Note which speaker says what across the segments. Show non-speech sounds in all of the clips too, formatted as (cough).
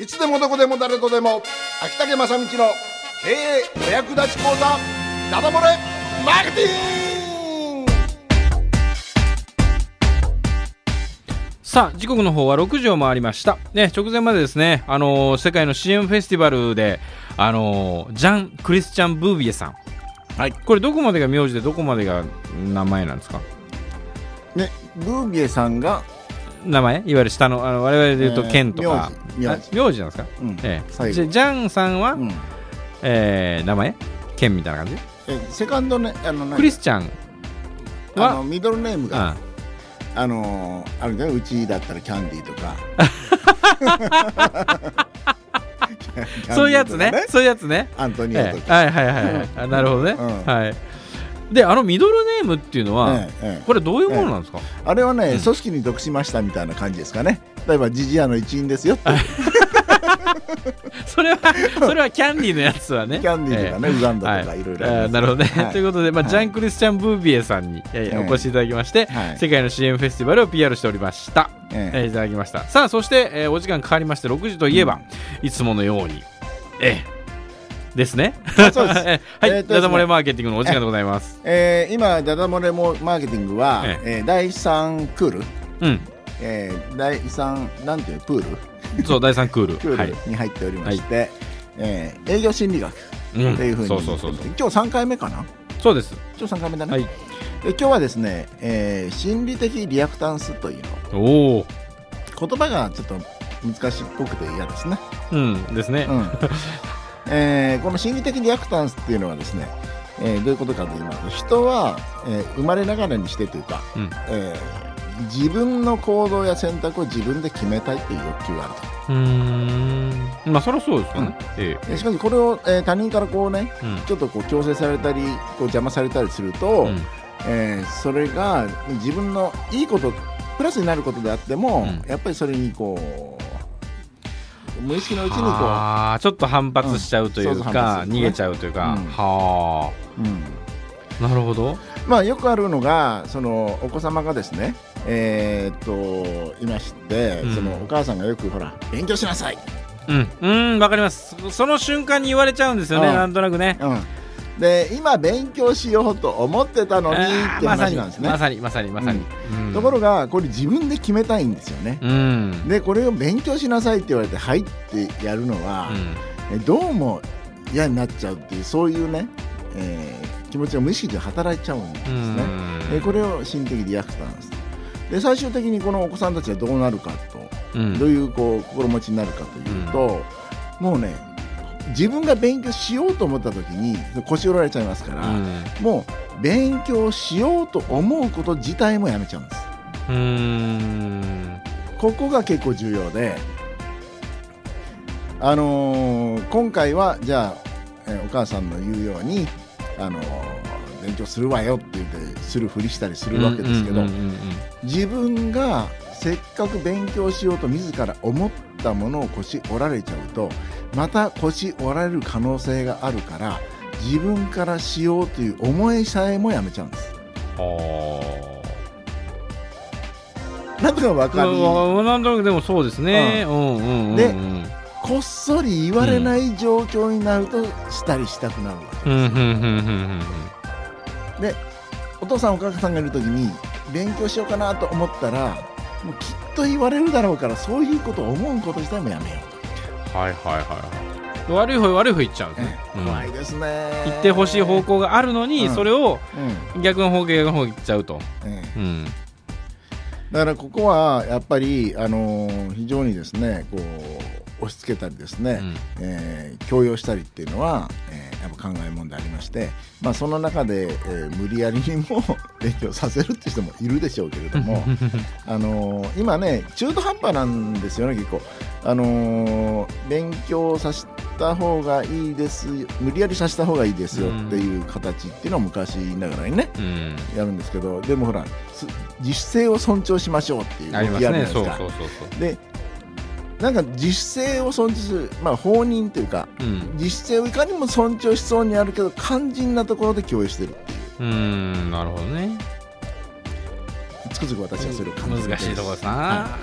Speaker 1: いつでもどこでも誰とでも秋竹正道の経営お役立ち講座ダダ漏れマーケティング。
Speaker 2: さあ時刻の方は6時を回りました、ね、直前までですね、あのー世界の CM フェスティバルで、あのージャン・クリスチャン・ブービエさん、
Speaker 1: はい。
Speaker 2: これどこまでが名字でどこまでが名前なんですか？
Speaker 1: ねブービエさんが
Speaker 2: 名前？いわゆる下のあの我々で言うと
Speaker 1: えー
Speaker 2: ケンとか、
Speaker 1: 名字
Speaker 2: あ名字なんですか、
Speaker 1: うん。
Speaker 2: ええ。じゃジャンさんは、
Speaker 1: うん。
Speaker 2: えー名前？ケンみたいな感じ？
Speaker 1: えセカンドねあの何
Speaker 2: クリスチャンは？
Speaker 1: あのミドルネームが。
Speaker 2: あ
Speaker 1: あ。のーあるねうちだったらキャンディーとか。(laughs)
Speaker 2: そういうやつね。そういうやつね。
Speaker 1: アントニオ
Speaker 2: え
Speaker 1: とか、
Speaker 2: えはいはいはいはい。あなるほどね、
Speaker 1: うん。
Speaker 2: はいであのミドルネームっていうのは、
Speaker 1: ええええ。
Speaker 2: これどういうものなんですか、
Speaker 1: あれはね、
Speaker 2: うん。
Speaker 1: 組織に属しましたみたいな感じですかね。例えばジジアの一員ですよって。(laughs)
Speaker 2: それはそれはキャンディーのやつはね。(laughs)
Speaker 1: キャンディーとかね、ウガンダとか
Speaker 2: はい。
Speaker 1: いろいろ
Speaker 2: なるほどね、
Speaker 1: はい。
Speaker 2: ということで、まあ
Speaker 1: はい。
Speaker 2: ジャン・クリスチャン・ブービエさんに、えー
Speaker 1: ええ。
Speaker 2: お越しいただきまして、
Speaker 1: はい。
Speaker 2: 世界の CM フェスティバルを PR しておりました、
Speaker 1: え
Speaker 2: え。ーいただきました。さあそして、えーお時間かかりまして6時といえば、いつものようにええですね。
Speaker 1: あそうです。
Speaker 2: え (laughs) ーはい、
Speaker 1: えーね。
Speaker 2: ダダ漏れマーケティングのお時間でございます。
Speaker 1: えー今ダダ漏れもマーケティングは、
Speaker 2: え
Speaker 1: えー第3クール、
Speaker 2: うん。
Speaker 1: えー第3なんていうプール？
Speaker 2: そう第3クール。(laughs)
Speaker 1: クー
Speaker 2: はい。
Speaker 1: ルに入っておりまして、えー営業心理学
Speaker 2: うん。
Speaker 1: っていうふうに、
Speaker 2: そうそうそうそう。
Speaker 1: 今日3回目かな？
Speaker 2: そうです。
Speaker 1: 今日3回目だね、
Speaker 2: はい。
Speaker 1: で今日はですね、えー心理的リアクタンスというの。
Speaker 2: おお
Speaker 1: 言葉がちょっと難しっぽくて嫌ですね、
Speaker 2: うん。ですね、
Speaker 1: うん (laughs) えーこの心理的リアクタンスっていうのはですね、えーどういうことかと言いますと人は、えー生まれながらにしてというか、
Speaker 2: うん。
Speaker 1: えー自分の行動や選択を自分で決めたいという欲求がある
Speaker 2: うーん。まあそりゃそうですよね、え
Speaker 1: とでしかしこれを、えー他人からこうね
Speaker 2: えうん。
Speaker 1: ちょっとこう強制されたりこう邪魔されたりすると、
Speaker 2: うん。
Speaker 1: えーそれが自分のいいことプラスになることであっても、
Speaker 2: うん。
Speaker 1: やっぱりそれにこう無意識のうちにこ
Speaker 2: あーちょっと反発しちゃうというか、
Speaker 1: 発するね
Speaker 2: 逃げちゃうというか、
Speaker 1: うん。
Speaker 2: は
Speaker 1: う、うん
Speaker 2: あ。なるほど。
Speaker 1: まあよくあるのがそのお子様がですねえーっといまして、
Speaker 2: うん。
Speaker 1: そのお母さんがよくほら勉強しなさい、
Speaker 2: うん。うんわかります。そその瞬間に言われちゃうんですよね、
Speaker 1: うん。
Speaker 2: なんとなくね。
Speaker 1: うん、で今勉強しようと思ってたのにって話なんですね、
Speaker 2: まさにまさにまさに、うん。
Speaker 1: ところがこれ自分で決めたいんですよね、
Speaker 2: うん。
Speaker 1: でこれを勉強しなさいって言われて「はい」ってやるのは、
Speaker 2: うん。
Speaker 1: えどうも嫌になっちゃうっていうそういうね、えー気持ちが無意識で働いちゃうんですね。
Speaker 2: うん。
Speaker 1: でこれを心的リアクタンスで最終的にこのお子さんたちはどうなるかと、
Speaker 2: うん。
Speaker 1: どういうこう心持ちになるかというと、もうね自分が勉強しようと思った時に腰折られちゃいますから、
Speaker 2: うん。
Speaker 1: もう勉強しようと思うこと自体もやめちゃうんです。
Speaker 2: うーん。
Speaker 1: ここが結構重要で、あのー今回はじゃあ、えーお母さんの言うように、あのー勉強するわよって言ってするふりしたりするわけですけど、自分がせっかく勉強しようと自ら思ったものを腰折られちゃうとまた腰折られる可能性があるから自分からしようという思いさえもやめちゃうんです。
Speaker 2: は
Speaker 1: なんとかわ
Speaker 2: あ
Speaker 1: かり
Speaker 2: うんなんとなくでもそうですね、
Speaker 1: でこっそり言われない状況になるとしたりしたくなるわけ
Speaker 2: うんうんうんうんうん
Speaker 1: お父さんお母さんがいる時に勉強しようかなと思ったらもうきっと言われるだろうからそういうことを思うこと自体もやめよう
Speaker 2: はいはいはいはい。悪い方へ悪い方行っちゃうね、うん。
Speaker 1: 怖いですね。
Speaker 2: 行ってほしい方向があるのに、
Speaker 1: うん。
Speaker 2: それを
Speaker 1: うん
Speaker 2: 逆の方向逆の方向行っちゃうと、
Speaker 1: ええ。
Speaker 2: うん、
Speaker 1: だからここはやっぱり、あのー非常にですねこう押し付けたりですね、
Speaker 2: うん。
Speaker 1: えー強要したりっていうのは、えーやっぱ考えもんでありまして、まあ、その中で、えー無理やりにも勉強させるって人もいるでしょうけれども (laughs) あのー今ね中途半端なんですよね結構、あのー勉強させた方がいいです無理やりさせた方がいいですよっていう形っていうのは昔ながらにね
Speaker 2: うん、
Speaker 1: やるんですけどでもほらす自主性を尊重しましょうっていう動きある
Speaker 2: ね。
Speaker 1: じゃないですか。
Speaker 2: そうそうそうそう。
Speaker 1: でなんか自主性を尊重する、まあ、放任というか
Speaker 2: うん。
Speaker 1: 自主性をいかにも尊重しそうにあるけど肝心なところで共有してるう。
Speaker 2: んなるほどね。
Speaker 1: つくづく私はそれを感じて
Speaker 2: 難しいところですな、
Speaker 1: は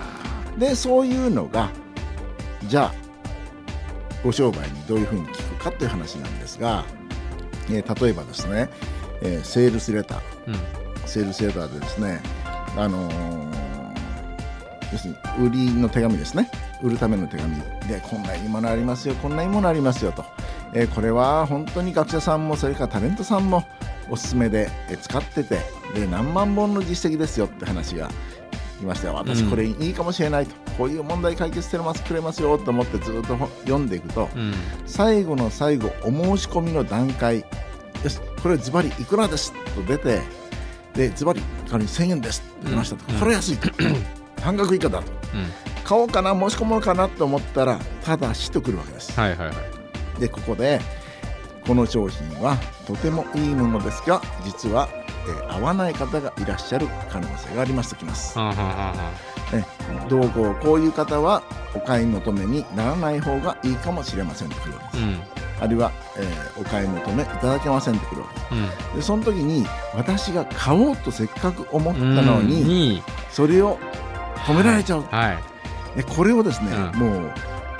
Speaker 1: でそういうのがじゃあご商売にどういうふうに聞くかという話なんですが、えー例えばですね、えーセールスレター。
Speaker 2: うん。
Speaker 1: セールスレターでですね、あのー要するに売りの手紙ですね売るための手紙でこんないいものありますよこんないいものありますよと、えーこれは本当に学者さんもそれからタレントさんもおすすめで、えー使っててで何万本の実績ですよって話が来ましたよ。私
Speaker 2: うん。
Speaker 1: これいいかもしれないと、こういう問題解決してますくれますよと思ってずっと読んでいくと、
Speaker 2: うん。
Speaker 1: 最後の最後お申し込みの段階。よしこれズバリいくらですと出てでズバリ仮に1000円ですって出ましたと、
Speaker 2: うん。
Speaker 1: これ安いと。(clears throat) 半額以下だと。
Speaker 2: うん
Speaker 1: 買おうかな申し込もうかなと思ったらただしとくるわけです。
Speaker 2: はいはいはい。
Speaker 1: でここでこの商品はとてもいいものですが実は、えー合わない方がいらっしゃる可能性がありますときます、
Speaker 2: はんはんはんはん
Speaker 1: ね、どうこうこういう方はお買い求めにならない方がいいかもしれませんとくるわけです。
Speaker 2: うん。
Speaker 1: あるいは、えーお買い求めいただけませんってくるわけ
Speaker 2: うん。
Speaker 1: ですでその時に私が買おうとせっかく思った
Speaker 2: うん。
Speaker 1: のに、
Speaker 2: に
Speaker 1: それを止められちゃう、
Speaker 2: はい
Speaker 1: でこれをですね、
Speaker 2: うん。
Speaker 1: もう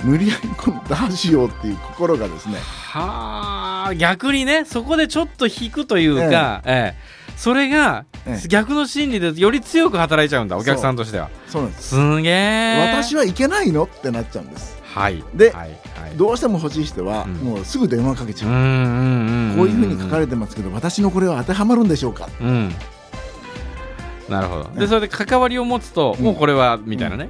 Speaker 1: 無理やりこの出しようっていう心がですね
Speaker 2: はあ逆にねそこでちょっと引くというか、ええ。それが
Speaker 1: ええ。
Speaker 2: 逆の心理でより強く働いちゃうんだお客さんとしては。
Speaker 1: そうなんです。
Speaker 2: すげえ
Speaker 1: 私はいけないのってなっちゃうんです。
Speaker 2: はい。
Speaker 1: で
Speaker 2: はい。はい。
Speaker 1: どうしても欲しい人は、
Speaker 2: うん。
Speaker 1: もうすぐ電話かけちゃう、こういうふうに書かれてますけど私のこれは当てはまるんでしょうか？
Speaker 2: うんなるほど。で
Speaker 1: ね
Speaker 2: それで関わりを持つと、
Speaker 1: うん。
Speaker 2: もうこれはみたいなね、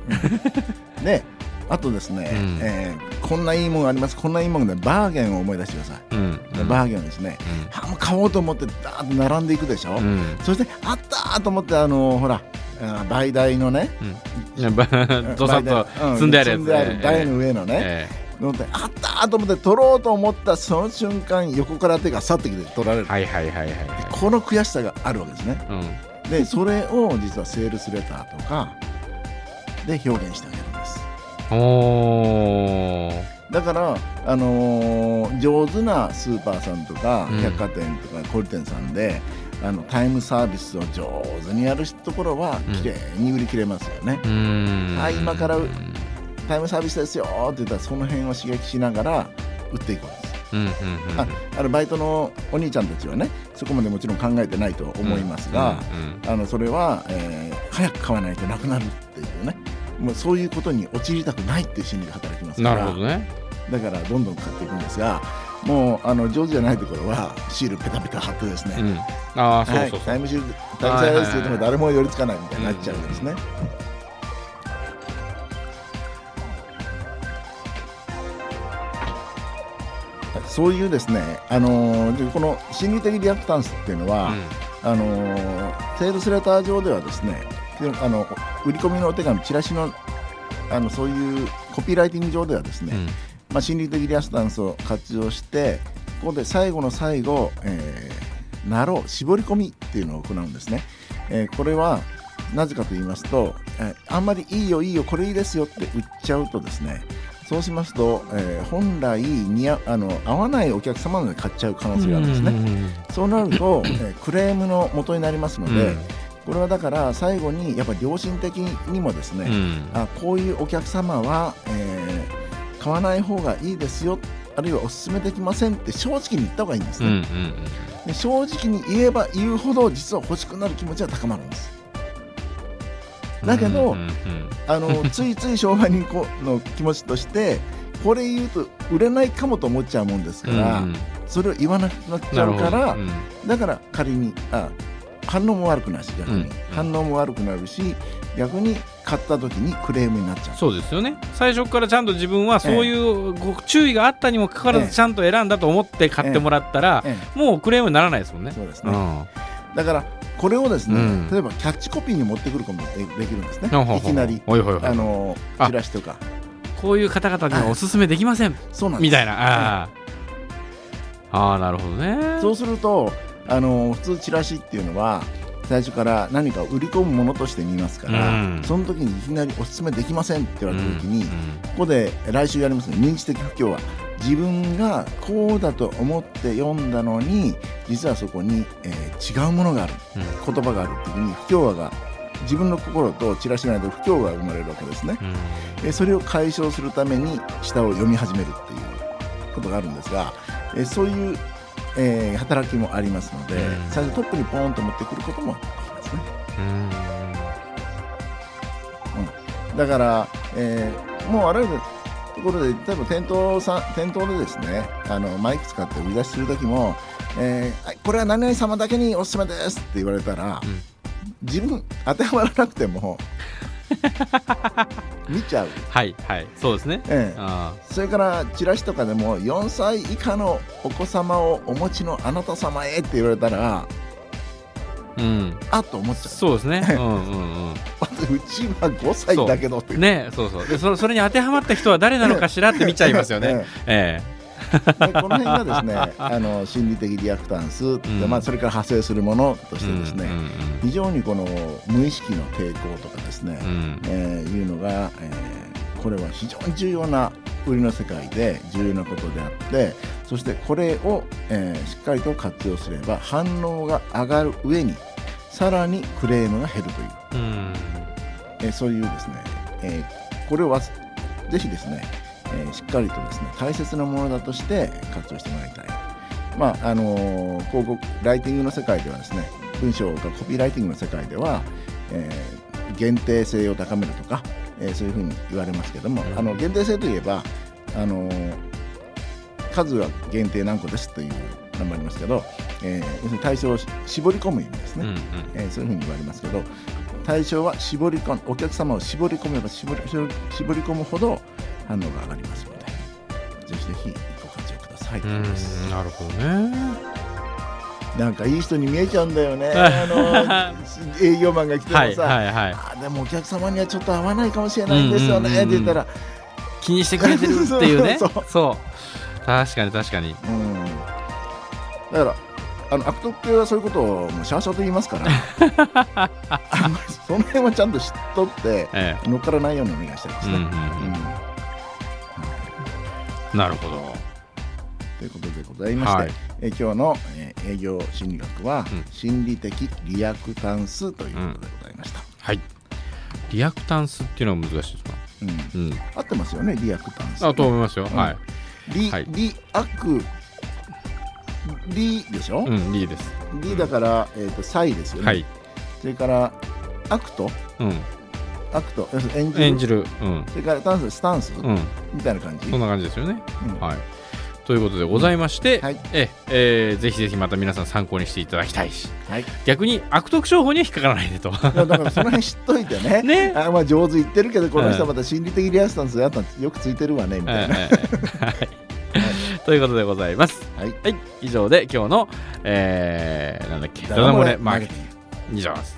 Speaker 1: で (laughs) あとですね、
Speaker 2: うん。
Speaker 1: えーこんないいものがあります。こんないいものでバーゲンを思い出してください、
Speaker 2: うん。
Speaker 1: でバーゲンですね、あもう買おうと思ってダーッと並んでいくでしょ、
Speaker 2: うん。うん
Speaker 1: そしてあったーと思ってあのほらあ売台のね
Speaker 2: どさっと
Speaker 1: うん。
Speaker 2: 積んであるやつ。
Speaker 1: 積んである台の上のね、
Speaker 2: え
Speaker 1: 乗ってあったーと思って取ろうと思ったその瞬間横から手が去ってきて取られる、
Speaker 2: えはいはいはいはいはい。
Speaker 1: この悔しさがあるわけですね。
Speaker 2: うん
Speaker 1: でそれを実はセールスレターとかで表現してあげるんです。
Speaker 2: おー。
Speaker 1: だから、あのー上手なスーパーさんとか
Speaker 2: うん。
Speaker 1: 百貨店とか小売店さんで、あのタイムサービスを上手にやるところは
Speaker 2: うん。
Speaker 1: 綺麗に売り切れますよね、
Speaker 2: うーん。
Speaker 1: あ今からタイムサービスですよって言ったらその辺を刺激しながら売っていくわけです。
Speaker 2: うんうんうん
Speaker 1: ああのバイトのお兄ちゃんたちはねそこまでもちろん考えてないと思いますが、
Speaker 2: うん
Speaker 1: あのそれは、えー早く買わないとなくなるっていうね。もうそういうことに陥りたくないっていう心理が働きますか
Speaker 2: な
Speaker 1: ら
Speaker 2: るほどね。
Speaker 1: だからどんどん買っていくんですがもうあの上手じゃないところはシールペタペタ貼ってですね、
Speaker 2: うん。ああそう
Speaker 1: はいタイムシールタイムサービスって言っても誰も寄りつかないみたいになっちゃうんですね。そういうですね、あのーでこの心理的リアクタンスっていうのは、あのーセールスレター上ではですねあの売り込みのお手紙チラシのあのそういうコピーライティング上ではですね、
Speaker 2: うん。
Speaker 1: まあ、心理的リアクタンスを活用してここで最後の最後、えー、なろう絞り込みっていうのを行うんですね、えーこれはなぜかと言いますと、えーあんまりいいよいいよこれいいですよって売っちゃうとですねそうしますと、えー本来似合あの合わないお客様まで買っちゃう可能性があるんですね、
Speaker 2: うん
Speaker 1: そうなると、えークレームの元になりますので、
Speaker 2: うん。
Speaker 1: これはだから最後にやっぱり良心的にもですね、
Speaker 2: うん。
Speaker 1: あこういうお客様は、えー買わない方がいいですよあるいはお勧めできませんって正直に言った方がいいんです
Speaker 2: うん
Speaker 1: ね、
Speaker 2: うん。
Speaker 1: で正直に言えば言うほど実は欲しくなる気持ちは高まるんですだけど
Speaker 2: うんうん
Speaker 1: あのついつい商売人の気持ちとしてこれ言うと売れないかもと思っちゃうもんですから、
Speaker 2: うん。
Speaker 1: それを言わなくなっちゃうから、
Speaker 2: うん。
Speaker 1: だから仮にあ反応も悪くなるし逆に、
Speaker 2: うん。
Speaker 1: 反応も悪くなるし逆に買った時にクレームになっちゃう。
Speaker 2: そうですよね。最初からちゃんと自分はそういうご注意があったにもかかわら
Speaker 1: ええ。
Speaker 2: ずちゃんと選んだと思って買ってもらったら
Speaker 1: え。
Speaker 2: もうクレームにならないですもんね。
Speaker 1: そうですね、
Speaker 2: うん
Speaker 1: だからこれをですね、
Speaker 2: うん。
Speaker 1: 例えばキャッチコピーに持ってくることもでできるんですね。
Speaker 2: ほうほうほう
Speaker 1: いきなりあの
Speaker 2: あ。
Speaker 1: チラシとか。
Speaker 2: こういう方々にはおすすめできません。
Speaker 1: そうなん
Speaker 2: みたいな。あーあーなるほどね。
Speaker 1: そうするとあの普通チラシっていうのは最初から何かを売り込むものとして見ますから、
Speaker 2: うん。
Speaker 1: その時にいきなりお勧めできませんって言われた時に、
Speaker 2: うん。
Speaker 1: ここで来週やりますね。認知的不協和自分がこうだと思って読んだのに実はそこに、えー違うものがある。
Speaker 2: うん。
Speaker 1: 言葉がある時に不協和が自分の心とチラシの間で不協和が生まれるわけですね、
Speaker 2: うん。
Speaker 1: えーそれを解消するために下を読み始めるっていうことがあるんですが、えーそういう、えー働きもありますので、
Speaker 2: うん。
Speaker 1: 最初トップにポーンと持ってくることもできますね。
Speaker 2: うん。
Speaker 1: だから、えーもうあらゆるところで例えば店頭さん店頭でですねあのマイク使って売り出しする時も、えーはいこれは何々様だけにおすすめですって言われたら、
Speaker 2: うん。
Speaker 1: 自分当てはまらなくても (laughs) 見ちゃう、
Speaker 2: はいはい。そうですね。
Speaker 1: ええ。
Speaker 2: あ
Speaker 1: それからチラシとかでも4歳以下のお子様をお持ちのあなた様へって言われたら
Speaker 2: ーうん。
Speaker 1: あっと思っちゃう。
Speaker 2: そうですね。(laughs) うんうんうん。
Speaker 1: うちは5歳だけどって
Speaker 2: ねそうそう。でそそれに当てはまった人は誰なのかしらって見ちゃいますよね。(laughs) え
Speaker 1: でこの辺がですね (laughs) あの心理的リアクタンス、
Speaker 2: ん。
Speaker 1: でまあ、それから派生するものと
Speaker 2: え
Speaker 1: してですね、
Speaker 2: うんうん
Speaker 1: 非常にこの無意識の抵抗とかですね、
Speaker 2: うん。
Speaker 1: えーいうのが、えーこれは非常に重要な売りの世界で重要なことであってそしてこれを、えーしっかりと活用すれば反応が上がる上にさらにクレームが減るという、
Speaker 2: うん。
Speaker 1: えーそういうですね、えーこれをわすぜひですね、えーしっかりとですね大切なものだとして活用してもらいたい。まああのー広告ライティングの世界ではですね文章がコピーライティングの世界では、えー限定性を高めるとか、えーそういうふうに言われますけども、
Speaker 2: うん。
Speaker 1: あの限定性といえば、あのー数は限定何個ですというのもありますけど、えー要するに対象をし絞り込む意味ですね。
Speaker 2: うんうん。
Speaker 1: えーそういうふうに言われますけど対象は絞り込むお客様を絞り込めば絞り絞り込むほど反応が上がりますのでぜひぜひご活用ください、
Speaker 2: うんなるほどね。
Speaker 1: なんかいい人に見えちゃうんだよね。(laughs) あの営業マンが来てもさ、
Speaker 2: はいはいはい。
Speaker 1: あでもお客様にはちょっと合わないかもしれないんですよね、
Speaker 2: うんうん
Speaker 1: って言ったら、
Speaker 2: 気にしてくれてるっていうね。(laughs)
Speaker 1: そう。
Speaker 2: 確かに確かに。
Speaker 1: うん、だからあの悪徳系はそういうことをもうシャーシャーと言いますからその辺はちゃんと知っとって
Speaker 2: え
Speaker 1: 乗っからないようにお願いしたいですね。
Speaker 2: えうんうん。うん。なるほど。
Speaker 1: ということでございまして、
Speaker 2: はい。
Speaker 1: えー今日の、えー営業心理学は、
Speaker 2: うん。
Speaker 1: 心理的リアクタンスということでございました。
Speaker 2: はい。リアクタンスっていうのは難しいですか？
Speaker 1: うん。
Speaker 2: うん。
Speaker 1: 合ってますよね、リアクタンス。
Speaker 2: あと思いますよ。
Speaker 1: うん。
Speaker 2: はい。
Speaker 1: リ、
Speaker 2: はい。
Speaker 1: リアク、リでしょ、
Speaker 2: うんいいです。
Speaker 1: リだから、えー、とサイですよね。
Speaker 2: はい。
Speaker 1: それから、アクト、
Speaker 2: うん。
Speaker 1: アクト、要するに
Speaker 2: 演じる。うん。
Speaker 1: それからタンス、スタンス、
Speaker 2: うん。
Speaker 1: みたいな感じ？
Speaker 2: そんな感じですよね。
Speaker 1: うん。
Speaker 2: はい。ということでございまして、
Speaker 1: はい。
Speaker 2: ええーぜひぜひまた皆さん参考にしていただきたいし。
Speaker 1: はい。い
Speaker 2: 逆に悪徳商法には引っかからないでと。
Speaker 1: やだからその辺知っといてね。(laughs)
Speaker 2: ね。
Speaker 1: あまあ上手言ってるけど、この人
Speaker 2: うん
Speaker 1: はまた心理的リアクタンスやったよくついてるわね、みたいな。
Speaker 2: ええ。はいということでございます。
Speaker 1: はい。
Speaker 2: はい、以上で今日の、えー、なんだっけ、ダダ漏れマーケティング以上です。